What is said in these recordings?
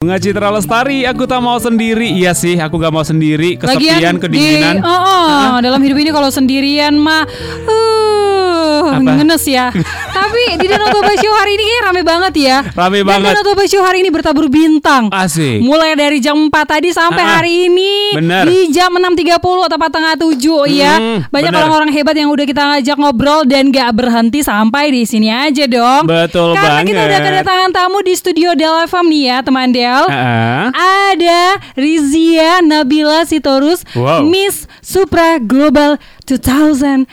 Bunga Citra Lestari, aku tak mau sendiri. Iya sih, aku gak mau sendiri. Kesepian, kedinginan. Di, oh, oh, dalam hidup ini kalau sendirian mah uh, Apa? ngenes ya. Tapi di Danau Toba Show hari ini kayaknya rame banget ya. Rame Dan banget. Danau Toba Show hari ini bertabur bintang. Asik. Mulai dari jam 4 tadi sampai Ah, ah. hari ini Bener. di jam 6.30 atau tengah 7 ya. Hmm, Banyak bener. orang-orang hebat yang udah kita ngajak ngobrol dan gak berhenti sampai di sini aja dong. Betul Karena kita udah banget. kedatangan tamu di studio Del FM nih ya teman Del. Ah, Ada Rizia Nabila Sitorus Wow. Miss Supra Global 2022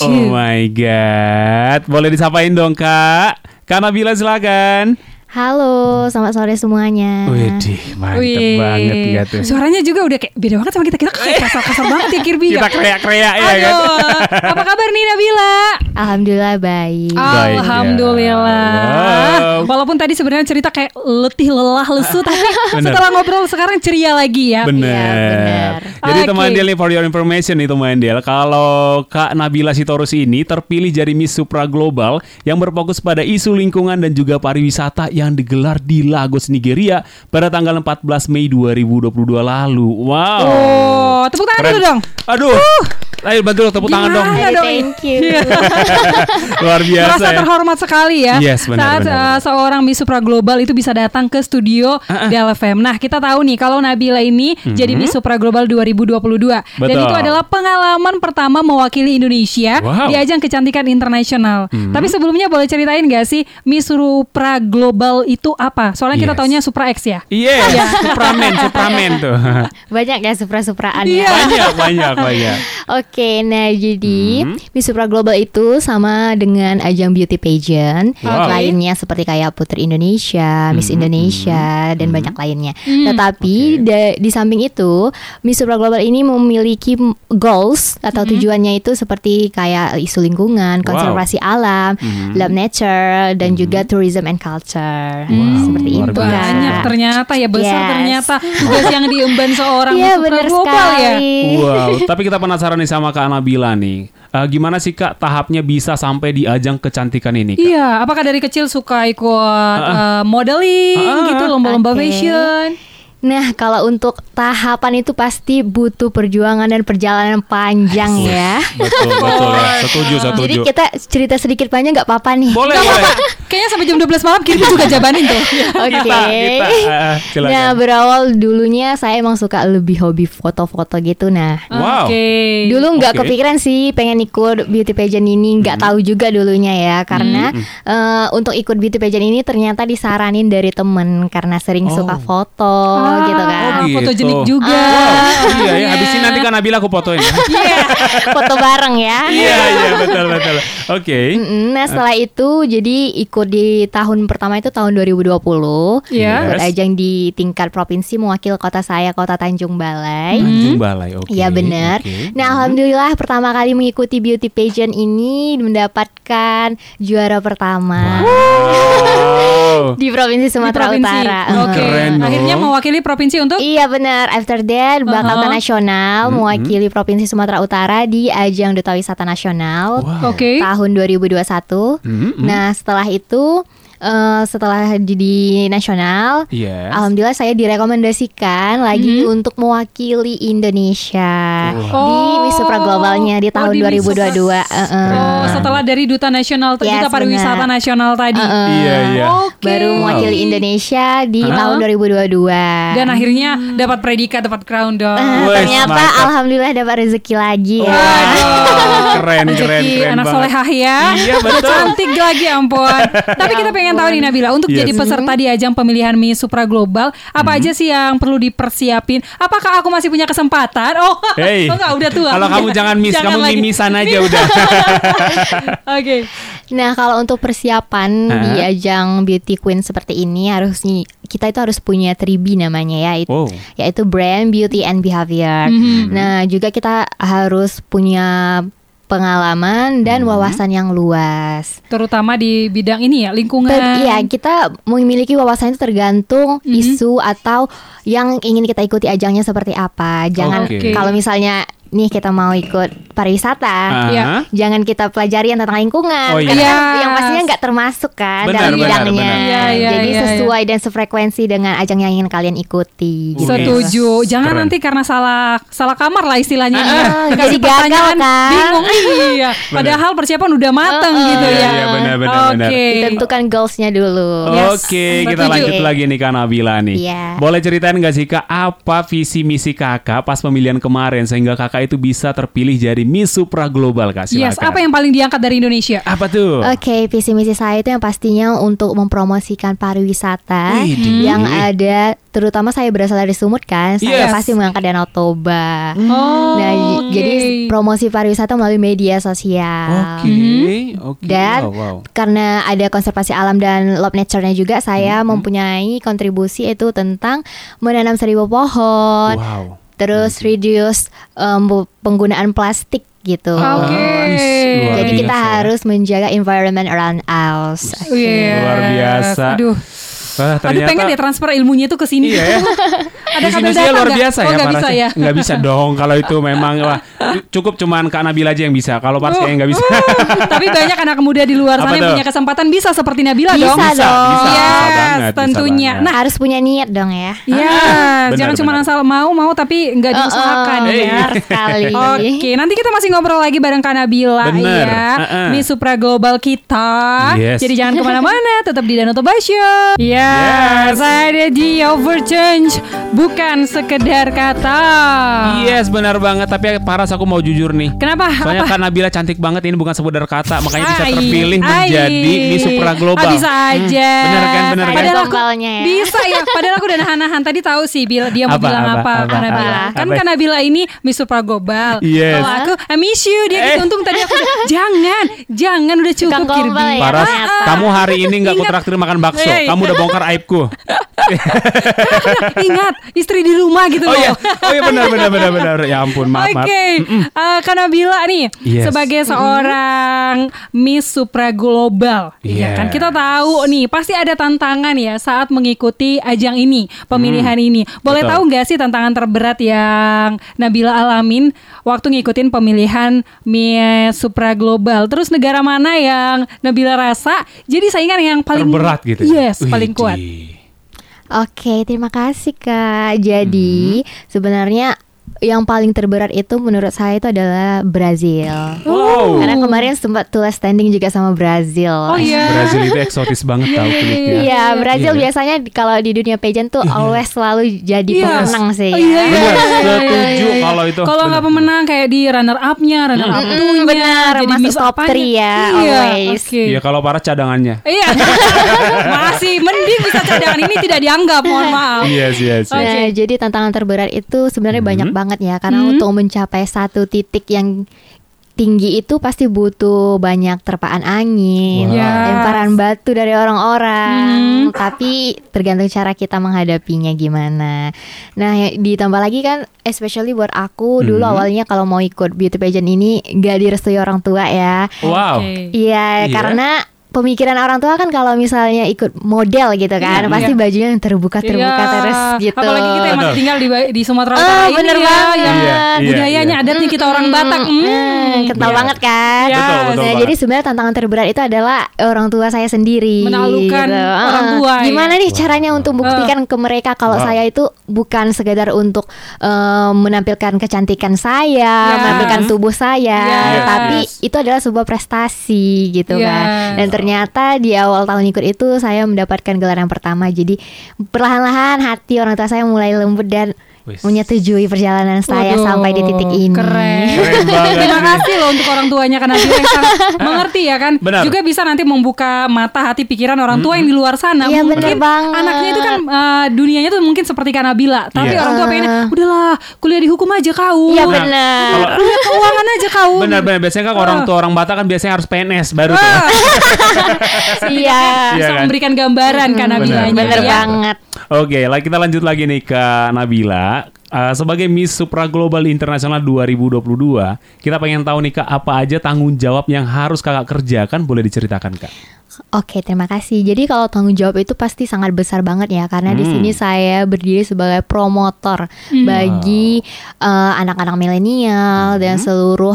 Oh my god. Boleh disapain dong, Kak. Kak Nabila silakan. Halo, selamat sore semuanya. Widih, mantep Wih. banget ya tuh. Suaranya juga udah kayak beda banget sama kita Kita kayak kasar-kasar banget ya Kirby ya Kita kreak-kreak ya kan. Aduh, apa kabar nih Nabila? Alhamdulillah baik. Baik, ya. Alhamdulillah. Wow. Walaupun tadi sebenarnya cerita kayak letih lelah lesu, tapi Bener. setelah ngobrol sekarang ceria lagi ya. Bener. Iya, bener. Jadi Oke. teman Del nih for your information nih teman Del, kalau Kak Nabila Sitorus ini terpilih jadi Miss Supra Global yang berfokus pada isu lingkungan dan juga pariwisata yang digelar di Lagos, Nigeria pada tanggal 14 Mei 2022 lalu. Wow. Oh, tepuk tangan Keren. dulu dong. Aduh. Ayo bantu dong tepuk tangan dong. Gimana dong? thank you. Luar biasa Merasa ya. terhormat sekali ya Yes, benar, saat benar, uh, benar. seorang Miss Supra Global itu bisa datang ke studio ah. Del FM. Nah, kita tahu nih kalau Nabila ini jadi Miss Supra Global 2022 dan Mhm. Betul. itu adalah pengalaman pertama mewakili Indonesia Wow. Di ajang kecantikan internasional. Tapi sebelumnya boleh ceritain gak sih Miss Supra Global itu apa? Soalnya kita Yes. taunya Supra X ya. Iya, Supramen, Supramen tuh. Banyak ya supra-supraan Iya. ya. banyak, banyak, banyak. Oke, nah jadi Hmm. Miss Supra Global itu sama dengan ajang beauty pageant Wow. lainnya seperti kayak Putri Indonesia, Miss Hmm, Indonesia dan banyak lainnya. Hmm. Tetapi da- di samping itu Miss Supra Global ini memiliki goals atau tujuannya itu seperti kayak isu lingkungan, Wow. konservasi alam, Hmm. love nature dan juga tourism and culture. Wow, Seperti luar itu. biasa. Banyak Kak. ternyata ya besar Yes. ternyata tugas yang diemban seorang Iya Supra benar Global ya. Wow, tapi kita penasaran nih sama Kak Nabila nih. Eh, gimana sih Kak tahapnya bisa sampai di ajang kecantikan ini? Kak? Iya, apakah dari kecil suka ikut eh, modeling Ah, gitu, lomba-lomba oke. fashion? Nah, kalau untuk tahapan itu pasti butuh perjuangan dan perjalanan panjang ya. Betul, betul ya. Setuju, setuju. Jadi kita cerita sedikit banyak nggak apa-apa nih. boleh, Gak boleh. Kayaknya sampai jam 12 malam Kirby juga jabanin tuh. Oke. Kita, kita, eh, silakan. Nah, berawal dulunya saya emang suka lebih hobi foto-foto gitu. Nah, Wow. Oke. Dulu nggak Oke. kepikiran sih pengen ikut beauty pageant ini, nggak tahu juga dulunya ya karena eh, untuk ikut beauty pageant ini ternyata disaranin dari temen karena sering Oh. suka foto Ah, gitu kan. Oh, gitu. Fotogenik juga. Wow, iya ya. Habis ini nanti Kak Nabila aku fotoin ya. Iya, foto bareng ya. iya, iya, betul, betul. Oke. Mm-mm, Nah setelah itu jadi ikut di tahun pertama itu tahun 2020 Iya. Ikut Yes. ajang di tingkat provinsi mewakil kota saya kota Tanjung Balai Tanjung Balai, oke. Iya benar. oke. Nah alhamdulillah pertama kali mengikuti beauty pageant ini mendapatkan juara pertama Wow. di provinsi Di Sumatera provinsi. Utara. Oke. Keren dong. Akhirnya mewakili provinsi untuk Iya benar. After that bakal Uh-huh. nasional Mm-hmm. mewakili provinsi Sumatera Utara di ajang Duta Wisata Nasional Wow. Oke. tahun 2021. Mhm. Nah setelah itu eh, setelah di, di nasional, Yes. alhamdulillah saya direkomendasikan lagi untuk mewakili Indonesia Wow. di Miss Supra Globalnya di Oh, tahun di Miss 2022. Eh, eh. Oh, setelah dari duta nasional, Yes, duta pariwisata nasional tadi. Eh, eh. Iya, iya. Oke. Baru mewakili Indonesia di Hah? tahun 2022. Dan akhirnya dapat predikat, dapat crown dong. Eh, Wes, ternyata mantap. alhamdulillah dapat rezeki lagi ya. Waduh, keren, Rezeki keren, keren anak banget. solehah ya. Iya, betul. Cantik lagi ampun. Tapi kita pengen tahu nih Nabila untuk Yes. jadi peserta di ajang pemilihan Miss Supra Global, apa aja sih yang perlu dipersiapin? Apakah aku masih punya kesempatan? Oh, Hey, oh enggak, udah tua. Kalau kamu jangan miss, Jangan kamu lagi. mimisan aja udah. Oke. Nah, kalau untuk persiapan di Hah? ajang beauty queen seperti ini harus kita itu harus punya 3B namanya ya, itu Wow. yaitu brand, beauty and behavior. Mhm. Nah, juga kita harus punya pengalaman dan wawasan yang luas. Terutama di bidang ini ya, lingkungan. Ter- Iya, kita memiliki wawasan itu tergantung Mhm. isu atau yang ingin kita ikuti ajangnya seperti apa. Jangan Oke. kalau misalnya nih kita mau ikut pariwisata, Ah. Iya. jangan kita pelajari yang tentang lingkungan, Oh, iya. karena Iya. yang pastinya nggak termasuk kan Benar, dalam bidangnya. benar. Iya, iya, Jadi iya, sesuai dan sefrekuensi dengan ajang yang ingin kalian ikuti. gitu. Setuju. Jangan Keren. nanti karena salah salah kamar lah istilahnya ya. Ah, Dikasih jadi gagal, kan? Bingung. Iya. Padahal persiapan udah mateng Ah, gitu iya, ya. iya, benar, benar, benar. Oke. Tentukan goalsnya dulu. Yes, Oke, kita setuju. lanjut lagi nih Kak Nabila nih. Iya. Boleh ceritain nggak sih Kak apa visi misi Kakak pas pemilihan kemarin sehingga Kakak itu bisa terpilih jadi Miss Supra Global Kak? Silakan. Yes, apa yang paling diangkat dari Indonesia? Apa tuh? Oke, visi misi saya itu yang pastinya untuk mempromosikan pariwisata Widih. yang ada, terutama saya berasal dari Sumut kan, saya Yes. pasti mengangkat Danau Toba. Oh, Nah, oke. jadi promosi pariwisata melalui media sosial. Oke, oke. Dan Wow, wow. karena ada konservasi alam dan love nature-nya juga, saya Mm-hmm. mempunyai kontribusi itu tentang menanam seribu pohon, Wow. Terus reduce um, penggunaan plastik gitu. Oke. Wis, luar Jadi kita biasa ya. harus menjaga environment around us. Yes. Luar biasa. Aduh. Wah, Aduh ternyata pengen deh transfer ilmunya tuh ke sini. Iya ya. Ada kabel Visi-misinya data luar biasa Oh, ya nggak Pak bisa ya? Nggak bisa dong kalau itu memang wah cukup cuman Kak Nabila aja yang bisa. Kalau Pars kayaknya nggak bisa. Tapi banyak anak muda di luar sana yang punya kesempatan bisa seperti Nabila Bisa dong. Bisa, dong. bisa, Yes, banget, bisa tentunya. banget. Nah, harus punya niat dong ya. Iya, benar, jangan cuma asal mau mau tapi nggak Oh, diusahakan oh, ya. benar sekali. Oke, nanti kita masih ngobrol lagi bareng Kak Nabila Bener, ya. uh-uh. Miss Supra Global kita. Yes. Jadi jangan ke mana-mana, tetap di Danau Toba Show. Yes, Yes. ada di Overchange, bukan sekedar kata. Yes, benar banget. Tapi Paras aku mau jujur nih. Kenapa? Soalnya Apa? Kak Nabila cantik banget ini bukan sekedar kata, makanya bisa terpilih ai. menjadi Miss Supra Global. Ah, bisa aja. Hmm, bener kan, bener kan? Padahal aku ya. bisa ya. Padahal aku udah nahan-nahan tadi tahu sih Bil, dia mau Apa, bilang apa, apa, apa, Kak Nabila. apa? Kan Apa? Kak Nabila ini Miss Supra Global. Yes. Kalau aku I miss you dia Eh. gitu untung tadi aku jangan, jangan udah cukup Kirby. ya, Paras, ternyata. kamu hari ini nggak Ingat. kutraktir makan bakso. Eh, Kamu udah bongkar aibku. Ingat istri di rumah gitu Oh loh. iya, oh iya benar benar benar benar. Ya ampun, maaf maaf. Oke, Eh, Kak Nabila nih Yes. sebagai seorang Miss Supra Global, Yeah. ya kan kita tahu nih pasti ada tantangan ya saat mengikuti ajang ini, pemilihan ini. Boleh. Betul. tahu nggak sih tantangan terberat yang Nabila alamin waktu ngikutin pemilihan Miss Supra Global? Terus negara mana yang Nabila rasa jadi saingan yang paling Terberat gitu. ya? Yes, paling kuat. Widih. Oke, terima kasih Kak. Jadi sebenarnya yang paling terberat itu menurut saya itu adalah Brazil. Wow. Karena kemarin sempat tulis standing juga sama Brazil. Oh iya. Brazil itu eksotis banget tau kulitnya. Iya, Brazil Iya. biasanya kalau di dunia pageant tuh always selalu jadi Iya. pemenang sih. Oh, ya. iya, iya, iya, iya, setuju iya, iya. kalau itu. Kalau nggak pemenang kayak di runner up-nya, runner up Mm, two-nya, benar, jadi masuk miss top apanya. three ya, Iya, always. Iya kalau Paras cadangannya. Iya, masih mending bisa cadangan ini tidak dianggap, mohon maaf. Yes, yes. Oke. Nah, jadi tantangan terberat itu sebenarnya banyak banget ya karena Hmm. untuk mencapai satu titik yang tinggi itu pasti butuh banyak terpaan angin, Wow. Yes. lemparan batu dari orang-orang. Hmm. Tapi tergantung cara kita menghadapinya gimana. Nah, ya- ditambah lagi kan especially buat aku dulu Hmm. awalnya kalau mau ikut beauty pageant ini gak direstui orang tua ya. Wow. Iya, Iya. karena pemikiran orang tua kan kalau misalnya ikut model gitu kan, Iya, pasti iya. bajunya yang terbuka-terbuka Iya. terus gitu. Apalagi kita yang masih tinggal di, di Sumatera Oh, Utara ini bener ya, banget. yang Iya, iya, budayanya, iya. adatnya kita orang Batak. Hmm, Hmm, kental Iya. banget kan? Yes. Betul, betul Nah, banget. jadi sebenarnya tantangan terberat itu adalah orang tua saya sendiri. Menaklukkan gitu. orang Ah, tua, ya. Gimana nih caranya untuk buktikan ke mereka kalau Wow. saya itu bukan sekedar untuk eh, menampilkan kecantikan saya, Yes. menampilkan tubuh saya, Yes. tapi Yes. itu adalah sebuah prestasi gitu kan. Yes. Dan ternyata di awal tahun ikut itu saya mendapatkan gelar yang pertama. Jadi perlahan-lahan hati orang tua saya mulai lembut dan Wis. menyetujui perjalanan saya Waduh, sampai di titik ini. Keren. Terima kasih loh untuk orang tuanya karena dia yang sangat mengerti ya kan. Benar. Juga bisa nanti membuka mata hati pikiran orang tua yang di luar sana. Iya, mungkin banget. anaknya itu kan eh, dunianya tuh mungkin seperti Kanabila, tapi Iya. orang tua pengen udahlah kuliah di hukum aja kau. Iya Nah, benar. kalau- Kuliah keuangan aja kau. Benar-benar biasanya kan orang tua orang Batak kan biasanya harus PNS baru tuh. Ah, Iya. Iya bisa kan? memberikan gambaran Kanabilanya. Bener ya. banget. Oke, lah kita lanjut lagi nih ke Nabila. Uh, sebagai Miss Supra Global Internasional 2022, kita pengen tahu nih Kak, apa aja tanggung jawab yang harus Kakak kerjakan? Boleh diceritakan Kak? Oke, terima kasih. Jadi kalau tanggung jawab itu pasti sangat besar banget ya, karena di Hmm. sini saya berdiri sebagai promotor Hmm. bagi eh, anak-anak milenial dan Hmm. seluruh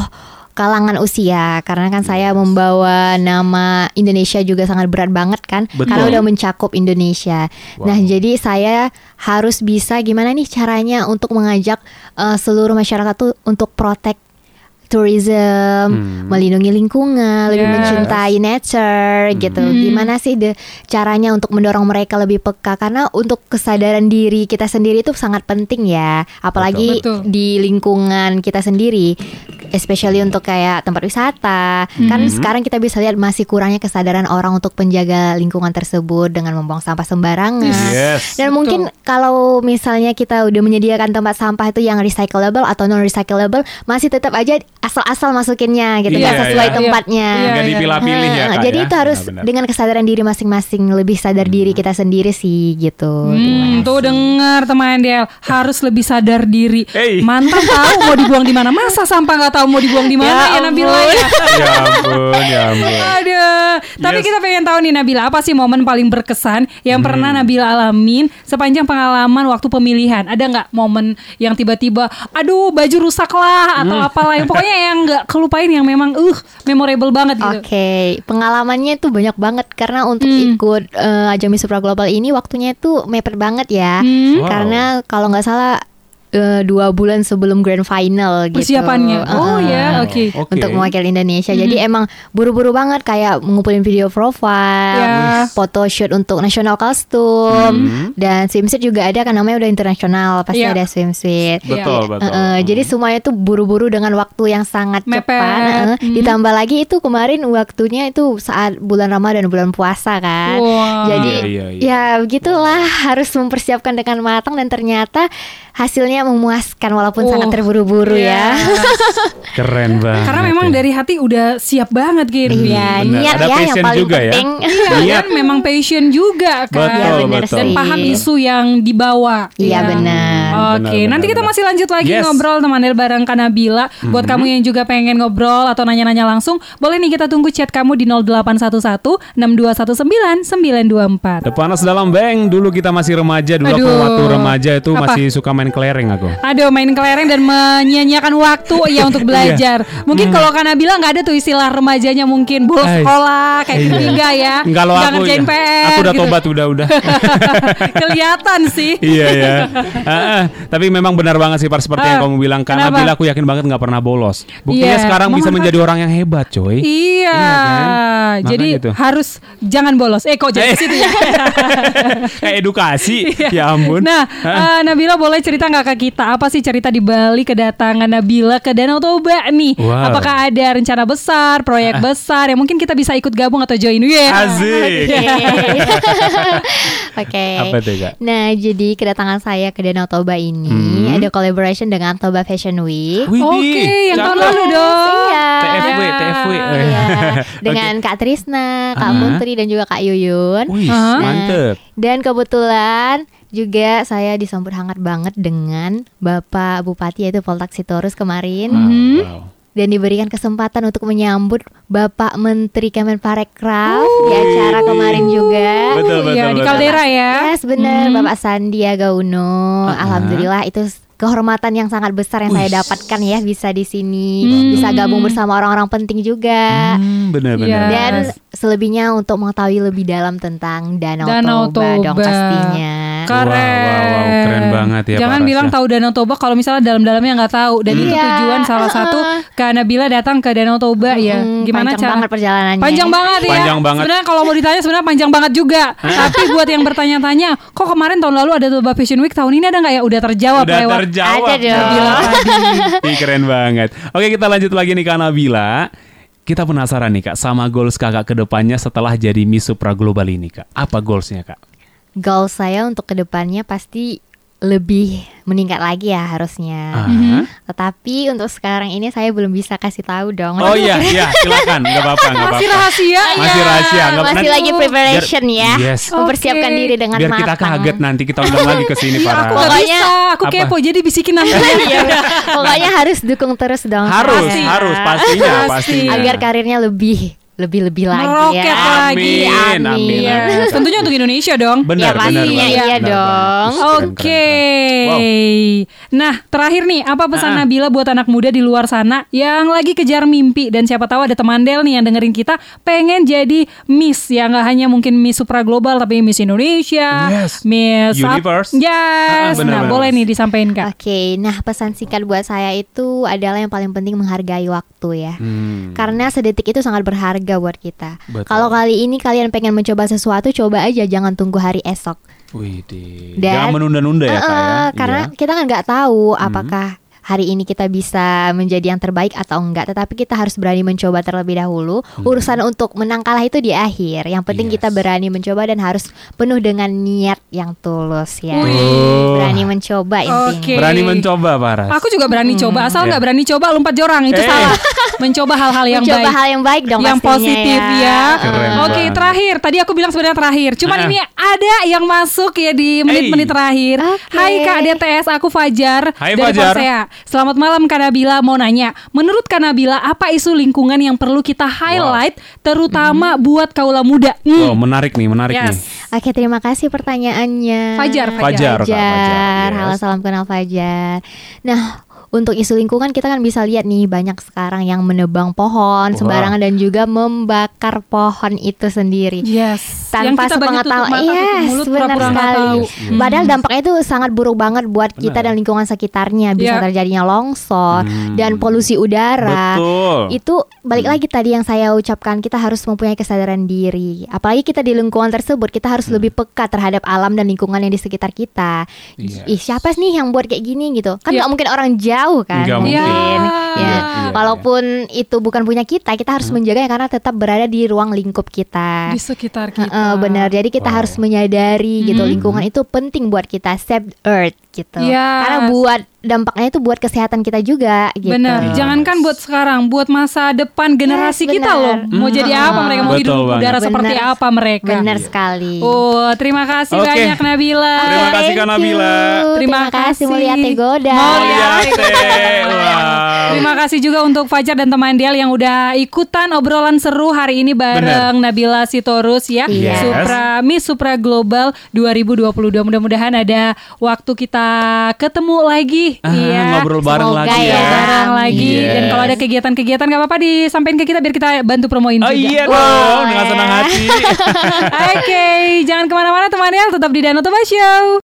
kalangan usia. Karena kan saya membawa nama Indonesia juga sangat berat banget kan, Betul. karena udah mencakup Indonesia. Wow. Nah, jadi saya harus bisa gimana nih caranya untuk mengajak eh, seluruh masyarakat tuh untuk protect tourism, Hmm. melindungi lingkungan, lebih Yes. mencintai nature gitu. Hmm. Gimana sih de caranya untuk mendorong mereka lebih peka karena untuk kesadaran diri kita sendiri itu sangat penting ya, apalagi Betul. di lingkungan kita sendiri. Especially untuk kayak tempat wisata, kan Hmm. sekarang kita bisa lihat masih kurangnya kesadaran orang untuk penjaga lingkungan tersebut dengan membuang sampah sembarangan. Yes. Dan Betul. mungkin kalau misalnya kita udah menyediakan tempat sampah itu yang recyclable atau non recyclable, masih tetap aja asal-asal masukinnya gitu, Iya, nggak sesuai iya. tempatnya. Iya, Nggak iya. dipilah-pilih ya Nah, Kak jadi ya? itu harus Benar-benar. dengan kesadaran diri masing-masing, lebih sadar diri kita sendiri sih gitu. Hmm, tuh dengar teman Del harus lebih sadar diri. Hey. Mantap tahu mau dibuang di mana. Masa sampah nggak tahu mau dibuang di mana ya, Ya Nabila ampun. ya. ya ampun, ya ampun. Aduh, tapi Yes. kita pengen tahu nih Nabila apa sih momen paling berkesan yang pernah Hmm. Nabila alamin sepanjang pengalaman waktu pemilihan? Ada nggak momen yang tiba-tiba, aduh baju rusak lah atau Hmm. apalah yang pokoknya yang nggak kelupain yang memang uh memorable banget gitu. Oke, pengalamannya tuh banyak banget karena untuk Hmm. ikut eh, ajang Miss Supra Global ini waktunya tuh mepet banget ya. Hmm. Wow. Karena kalau nggak salah eh, dua bulan sebelum grand final gitu. Persiapannya. Oh Heeh. ya, oke. Oke. Untuk mewakili Indonesia. Jadi emang buru-buru banget kayak ngumpulin video profile, Ya. foto shoot untuk national costume, dan swimsuit juga ada kan namanya udah internasional, pasti Ya. ada swimsuit. Betul, Iya. betul. Heeh, jadi semuanya tuh buru-buru dengan waktu yang sangat Mepet. cepat. heeh. Hmm. Ditambah lagi itu kemarin waktunya itu saat bulan Ramadan bulan puasa kan. Wow. Jadi Iya, iya, iya. ya begitulah harus mempersiapkan dengan matang dan ternyata hasilnya memuaskan walaupun Oh, sangat terburu-buru Iya. ya. Keren banget. Karena memang ya. dari hati udah siap banget gitu. Iya, Benar. niat Ada ya yang paling juga ya. penting. Iya Niat. kan memang passion juga kan. Betul, Iya, benar betul. Dan paham isu yang dibawa. Iya, benar. Oke, Benar, nanti benar, kita benar. masih lanjut lagi Yes. Ngobrol teman Del bareng Kanabila. Buat kamu yang juga pengen ngobrol atau nanya-nanya langsung, boleh nih kita tunggu chat kamu di 0811 6219 924. The Panas dalam Beng Dulu kita masih remaja Dulu Aduh. waktu remaja itu Apa? masih suka main kelereng aku Aduh main kelereng dan menyanyiakan waktu ya untuk belajar. Mungkin kalau Kanabila nggak ada tuh istilah remajanya mungkin bolos Eh, sekolah kayak gitu iya. enggak ya? Kalau Nggak aku ngerjain PR. Aku udah gitu. tobat udah udah Kelihatan sih. Iya ya. Tapi memang benar banget sih Par Seperti yang Ah, kamu bilang Karena bila aku yakin banget nggak pernah bolos Buktinya Iya, sekarang bisa memanfaat- menjadi orang yang hebat coy Iya, kan? jadi tuh. harus jangan bolos. Eh kok jadi situ ya? Kayak edukasi Ya ampun Nah, eh, Nabila boleh cerita nggak ke kita apa sih cerita di balik kedatangan Nabila ke Danau Toba nih? Wow. Ah. Apakah ada rencana besar, proyek besar yang mungkin kita bisa ikut gabung atau join? Yeah. Asik Oke. Apa tuh kak? Nah, jadi kedatangan saya ke Danau Toba ini Hmm. ada collaboration dengan Toba Fashion Week. Oke, yang tahun lalu dong. Iya. TFW, Ya. TFW. Iya. Dengan Kak Trisna, Kak Ah. Putri dan juga Kak Yuyun. Wih, Aha. mantep. Dan kebetulan juga saya disambut hangat banget dengan Bapak Bupati yaitu Poltak Sitorus kemarin Wow, Mhm. wow. dan diberikan kesempatan untuk menyambut Bapak Menteri Kemenparekraf di acara kemarin juga. Betul, betul, Iya, di betul. Kaldera ya. Yes, benar Mhm. Bapak Sandiaga Uno. Ah. Alhamdulillah itu kehormatan yang sangat besar yang saya Wih. dapatkan ya bisa di sini, Hmm. bisa gabung bersama orang-orang penting juga. Hmm, benar-benar. Iya. Dan selebihnya untuk mengetahui lebih dalam tentang Danau, Danau Toba, dong Toba. pastinya. Keren. Wow, wow, wow, keren banget ya, Jangan bilang tahu Danau Toba kalau misalnya dalam-dalamnya nggak tahu. Dan itu Iya. tujuan salah satu karena Nabila datang ke Danau Toba ya. Hmm, Gimana panjang cara? banget perjalanannya. Panjang banget ya. Panjang banget. Sebenarnya kalau mau ditanya sebenarnya panjang banget juga. Tapi buat yang bertanya-tanya, kok kemarin tahun lalu ada Toba Fashion Week, tahun ini ada nggak ya? Udah terjawab Udah lewat. terjawab. Ada dong. Ih, keren banget. Oke, kita lanjut lagi nih Kak Nabila. Kita penasaran nih Kak sama goals Kakak ke depannya setelah jadi Miss Supra Global ini Kak. Apa goalsnya Kak? Goal saya untuk ke depannya pasti lebih meningkat lagi ya harusnya. Ah. Tetapi untuk sekarang ini saya belum bisa kasih tahu dong. Oh iya, iya, silakan. Enggak apa-apa, enggak apa-apa. Masih rahasia. Masih Ya, rahasia, nggak- masih nanti- lagi preparation ya. Yes. Mempersiapkan Oke. diri dengan Biar matang. kita kaget nanti kita undang lagi ke sini Iya, para. aku nggak Pokoknya- bisa, aku Apa? kepo jadi bisikin nanti. Iya, Pokoknya harus dukung terus dong. Harus, saya. harus pastinya, Pasti. pastinya. Agar karirnya lebih lebih-lebih lagi Meroket ya. lagi. Amin, amin, Iya. amin. Tentunya untuk Indonesia dong. Benar, Ya, benar, benar. iya Benar, dong. Oke. keren. Wow. Nah, terakhir nih, apa pesan Ah. Nabila buat anak muda di luar sana yang lagi kejar mimpi dan siapa tahu ada teman Del nih yang dengerin kita pengen jadi Miss ya nggak hanya mungkin Miss Supra Global tapi Miss Indonesia, Yes. Miss Up- Universe. Yes. Ah, benar, nah, benar. boleh nih disampaikan Kak. Oke, nah pesan singkat buat saya itu adalah yang paling penting menghargai waktu ya. Hmm. Karena sedetik itu sangat berharga buat kita. Kalau kali ini kalian pengen mencoba sesuatu, coba aja jangan tunggu hari esok. Wih. Dan- jangan menunda-nunda ya, Kak ya. Eh, karena Iya. kita kan nggak tahu apakah hari ini kita bisa menjadi yang terbaik atau enggak, tetapi kita harus berani mencoba terlebih dahulu. Urusan untuk menang kalah itu di akhir. Yang penting Yes. kita berani mencoba dan harus penuh dengan niat yang tulus ya. Wih. Berani mencoba intinya. Oke. Berani mencoba, Paras. Aku juga berani coba, asal Ya. nggak berani coba lompat jorang itu Eh. salah. Mencoba hal-hal yang mencoba baik. hal yang baik dong yang positif ya. Keren Oke, banget. terakhir. Tadi aku bilang sebenarnya terakhir. Cuman Ah. ini ada yang masuk ya di menit-menit Hey. terakhir. Oke. Hai Kak DTS, aku Fajar Hai, dari Fajar. Persea. Selamat malam Kak Nabila. Mau nanya, menurut Kak Nabila apa isu lingkungan yang perlu kita highlight terutama buat kaula muda? Hmm. Oh, menarik nih, menarik nih. Yes. Oke, terima kasih pertanyaannya. Fajar, Fajar, Kak, Fajar, Fajar. yes. Halo, salam kenal Fajar. Nah, untuk isu lingkungan kita kan bisa lihat nih banyak sekarang yang menebang pohon Wah. sembarangan dan juga membakar pohon itu sendiri. Yes. tanpa kita sepengetahuan iya mulut, benar sekali. Yes, yes. padahal dampaknya itu sangat buruk banget buat kita Benar. dan lingkungan sekitarnya bisa Iya. terjadinya longsor Hmm. dan polusi udara Betul. itu balik lagi tadi yang saya ucapkan kita harus mempunyai kesadaran diri apalagi kita di lingkungan tersebut kita harus lebih peka terhadap alam dan lingkungan yang di sekitar kita Yes. ih siapa nih yang buat kayak gini gitu kan Iya. nggak mungkin orang jauh kan Nggak mungkin mungkin. ya iya, walaupun itu bukan punya kita kita harus menjaganya karena tetap berada di ruang lingkup kita di sekitar kita. Benar. Jadi kita Wow. harus menyadari gitu Mhm. lingkungan itu penting buat kita save earth gitu. Yes. Karena buat dampaknya itu buat kesehatan kita juga gitu. Benar. Yes. Jangankan buat sekarang, buat masa depan generasi Yes, kita loh. Mau Hmm. jadi apa mereka? Mau Betul hidup banget. udara seperti Benar. apa mereka? Benar sekali. Oh, terima kasih Oke. banyak Nabila. Terima kasih, Kak Nabila. Terima Terima kasih kasih. Mulyati Goda. Mulyati. Wow. Terima kasih juga untuk Fajar dan teman Del yang udah ikutan obrolan seru hari ini bareng Nabila Sitorus ya. Yes. Supra Miss Supra Global 2022. Mudah-mudahan ada waktu kita ketemu lagi Ah, Iya. ngobrol bareng Semoga lagi ya. ya. bareng lagi Yes. dan kalau ada kegiatan-kegiatan gak apa-apa disampaikan ke kita biar kita bantu promoin Oh juga. iya Wow, dong, dengan senang hati. Oke, jangan ke mana-mana teman Del, tetap di Danau Toba Show.